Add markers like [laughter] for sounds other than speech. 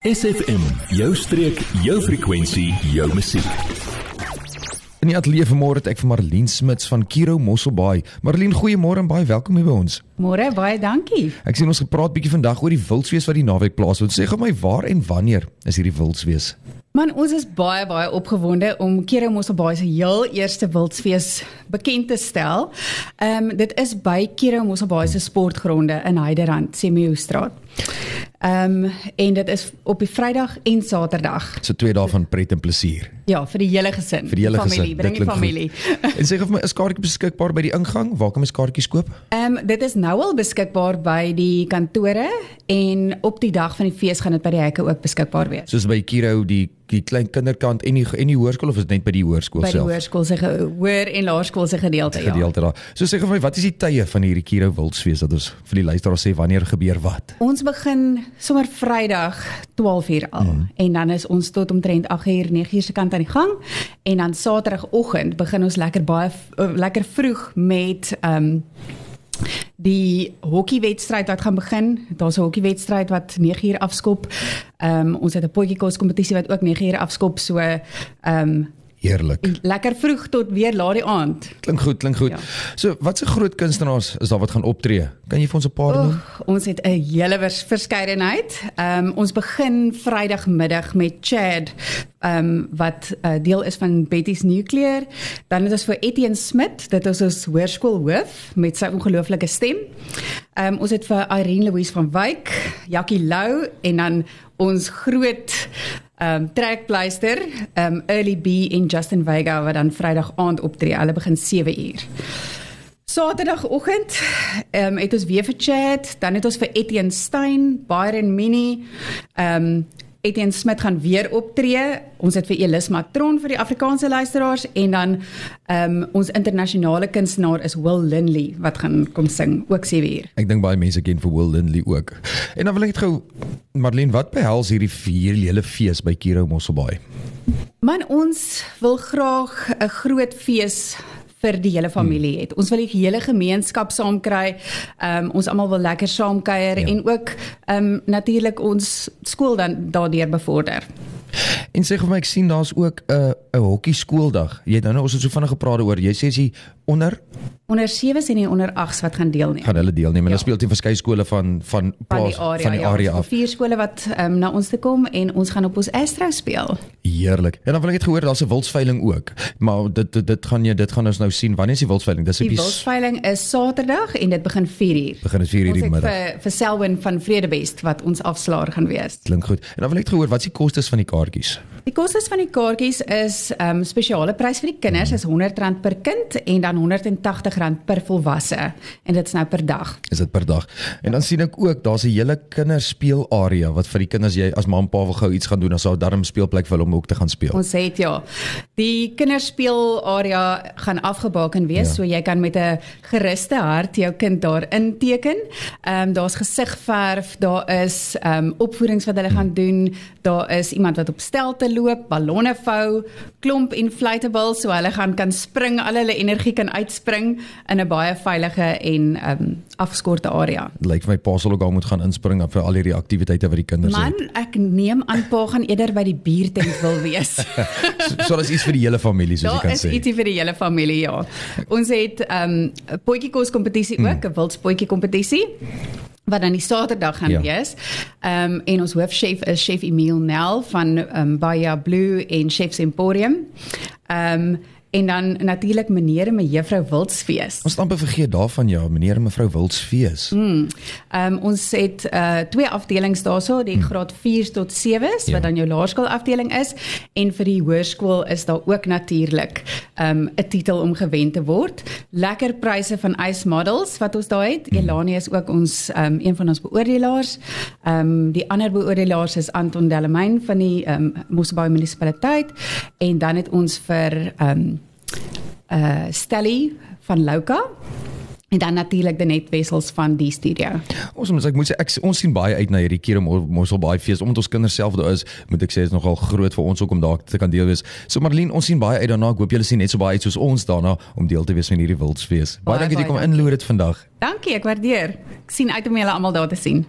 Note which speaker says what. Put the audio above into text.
Speaker 1: SFM, jou streek, jou frekwensie, jou musiek.
Speaker 2: In die ateljee vanmôre het ek vir Marlene Smits van Kiro Mosselbaai. Marlene, goeiemôre en baie welkom hier by ons.
Speaker 3: Môre, baie dankie.
Speaker 2: Ek sien ons gepraat bietjie vandag oor die wildswees wat die naweek plaasvind. Sê gou my waar en wanneer is hierdie wildswees?
Speaker 3: Man, ons is baie baie opgewonde om Kiro Mosselbaai se heel eerste wildsfees bekend te stel. Ehm um, dit is by Kiro Mosselbaai se sportgronde in Heiderand, Semiostraat. Ehm um, en dit is op die Vrydag en Saterdag.
Speaker 2: So twee dae van pret en plesier.
Speaker 3: Ja, vir die hele gesin.
Speaker 2: Vir die hele
Speaker 3: familie,
Speaker 2: gesin.
Speaker 3: Bring die familie.
Speaker 2: en sê vir my, is kaartjies beskikbaar by die ingang? Waar kan mens kaartjies koop?
Speaker 3: Ehm um, dit is nou al beskikbaar by die kantore en op die dag van die fees gaan dit by die hekke ook beskikbaar wees.
Speaker 2: Soos by Kiro die die klein kinderkant en die en die hoërskool of is dit net by die hoërskool
Speaker 3: By die
Speaker 2: self?
Speaker 3: hoërskool se hoër en laerskool se gedeelte, ja.
Speaker 2: Gedeelte daar. So sê vir my, wat is die tye van hierdie Kiro wildswees dat ons vir die luisteraars sê wanneer gebeur wat?
Speaker 3: Ons begin sommer Vrydag 12uur al mm. en dan is ons tot omtrent 8uur 9uur se kant aan die gang en dan Saterdagoggend begin ons lekker baie uh, lekker vroeg met ehm um, die hokkiewedstryd wat gaan begin. Daar's 'n hokkiewedstryd wat 9uur afskop. Ehm um, ons het 'n potjiekos kompetisie wat ook 9uur afskop. So ehm um,
Speaker 2: Heerlik.
Speaker 3: lekker vroeg tot weer laat die aand.
Speaker 2: Klink goed, klink goed.
Speaker 3: Ja.
Speaker 2: So, watse groot kunstenaars is daar wat gaan optree? Kan jy vir ons 'n paar noem?
Speaker 3: Ons het 'n hele vers- verskeidenheid. Ehm um, ons begin Vrydagmiddag met Chad ehm um, wat uh, deel is van Betty's Nuclear. Dan het ons vir Etienne Smit, dit is ons hoërskoolhoof met sy ongelooflike stem. Ehm um, ons het vir Irene Louise van Wyk, Jackie Lou en dan ons groot ehm um, trekpleister, ehm um, Early B en Justin Vega wat dan Vrydag aand optree. Hulle begin 7 uur. Saterdagoggend ehm um, het ons weer vir chat, dan het ons vir Etienne Stein, Byron Mini, ehm um, Etienne Smit gaan weer optree. Ons het vir Elis Matron vir die Afrikaanse luisteraars en dan ehm um, ons internasionale kunstenaar is Will Linley wat gaan kom sing ook 7 uur.
Speaker 2: Ek dink baie mense ken vir Will Lindley ook. En dan wil ek net gou Marlene, wat behels hierdie vier hele fees by Kiro Mosselbaai?
Speaker 3: Man ons wil graag 'n groot fees vir die hele familie het. Ons wil die hele gemeenskap saamkry. Ehm um, ons almal wil lekker saamkuier
Speaker 2: Ja.
Speaker 3: ja. en ook ehm um, natuurlik ons skool dan daardeur bevorder.
Speaker 2: En sê vir my, ek sien daar's ook 'n 'n hokkie skooldag. Jy het nou nou ons het so vinnig gepraat oor. Jy sê as jy onder
Speaker 3: Onder 7s en die onder 8s wat gaan deelneem.
Speaker 2: gaan hulle deelneem en
Speaker 3: Ja.
Speaker 2: dan speel teen verskeie skole van van
Speaker 3: van
Speaker 2: plaas
Speaker 3: die area,
Speaker 2: van die
Speaker 3: ja,
Speaker 2: area
Speaker 3: ons
Speaker 2: af.
Speaker 3: Vier skole wat um, na ons toe kom en ons gaan op ons Astro speel.
Speaker 2: Heerlik. En dan wil ek net gehoor daar's 'n wildsveiling ook. Maar dit dit, dit gaan jy dit gaan ons nou sien. Wanneer is die wildsveiling? Dis op
Speaker 3: Die
Speaker 2: die
Speaker 3: wildsveiling is Saterdag en dit begin 4uur.
Speaker 2: begin dit 4:00
Speaker 3: Ons
Speaker 2: die
Speaker 3: het
Speaker 2: middag.
Speaker 3: vir vir Selwyn van Vredebest wat ons afslaer gaan wees.
Speaker 2: Klink goed. En dan wil ek gehoor wat is die kostes van die kaartjies?
Speaker 3: Die kostes van die kaartjies is ehm um, spesiale prys vir die kinders is R100 per kind en dan R180 per volwasse en dit is nou per dag.
Speaker 2: Is dit per dag? En dan sien ek ook daar's 'n hele kinderspeelarea wat vir die kinders jy as ma en pa wil gou iets gaan doen, dan sou daar 'n speelplek vir hulle om ook te gaan speel.
Speaker 3: Ons het ja. Die kinderspeelarea gaan afgebaken wees,
Speaker 2: Ja.
Speaker 3: so jy kan met 'n geruste hart jou kind daar inteken. Ehm um, daar's gesigverf, daar is ehm um, opvoerings wat hulle gaan doen, daar is iemand wat op stelte loop, ballonne vou, klomp inflatables so hulle gaan kan spring, al hulle energie kan uitspring in 'n baie veilige en ehm um, afgeskorte area.
Speaker 2: Lyk vir my pa sal ook al moet gaan inspring vir al hierdie aktiwiteite wat die kinders
Speaker 3: Man,
Speaker 2: het.
Speaker 3: ek neem aan pa gaan eerder by die biertent wil wees. [laughs]
Speaker 2: So, so dis iets vir die hele familie soos jy
Speaker 3: Daar
Speaker 2: kan
Speaker 3: is
Speaker 2: sê.
Speaker 3: ietsie vir die hele familie, ja. Ons het ehm, um, potjiekos kompetisie ook, 'n wildspotjie kompetisie wat dan die Saterdag gaan
Speaker 2: Ja.
Speaker 3: wees. Ehm um, en ons hoofchef is chef Emile Nel van ehm um, Baia Blue en Chefs Emporium. Ehm um, en dan natuurlik meneer en mevrou Wildsfees.
Speaker 2: Ons stampe vergeet daarvan ja, meneer en mevrou Wildsfees.
Speaker 3: Ehm um, ons het uh twee afdelings daarso, die graad 4 tot 7s Ja. wat dan jou laerskool afdeling is en vir die hoërskool is daar ook natuurlik ehm um, 'n titel om gewen te word. Lekker pryse van Ice Models wat ons daar het. Elani is ook ons ehm um, een van ons beoordelaars. Ehm um, die ander beoordelaars is Anton Delamain van die ehm um, Mosselbaai munisipaliteit en dan het ons vir ehm um, uh Stelly van Louka en dan natuurlik die net wessels van die studio.
Speaker 2: Ons moet ek moet sê ek ons sien baie uit na hierdie Kiro Mosselbaai fees omdat ons kinders self daar is, moet ek sê is nogal groot vir ons ook om daar te kan deel wees. So Marlene, ons sien baie uit daarna. Ek hoop julle sien net so baie uit soos ons daarna om deel te wees van hierdie wildsfees. Baie
Speaker 3: Baie,
Speaker 2: dankie dat jy
Speaker 3: baie
Speaker 2: kom inloer dit vandag.
Speaker 3: Dankie, ek waardeer. Ek sien uit om julle almal daar te sien.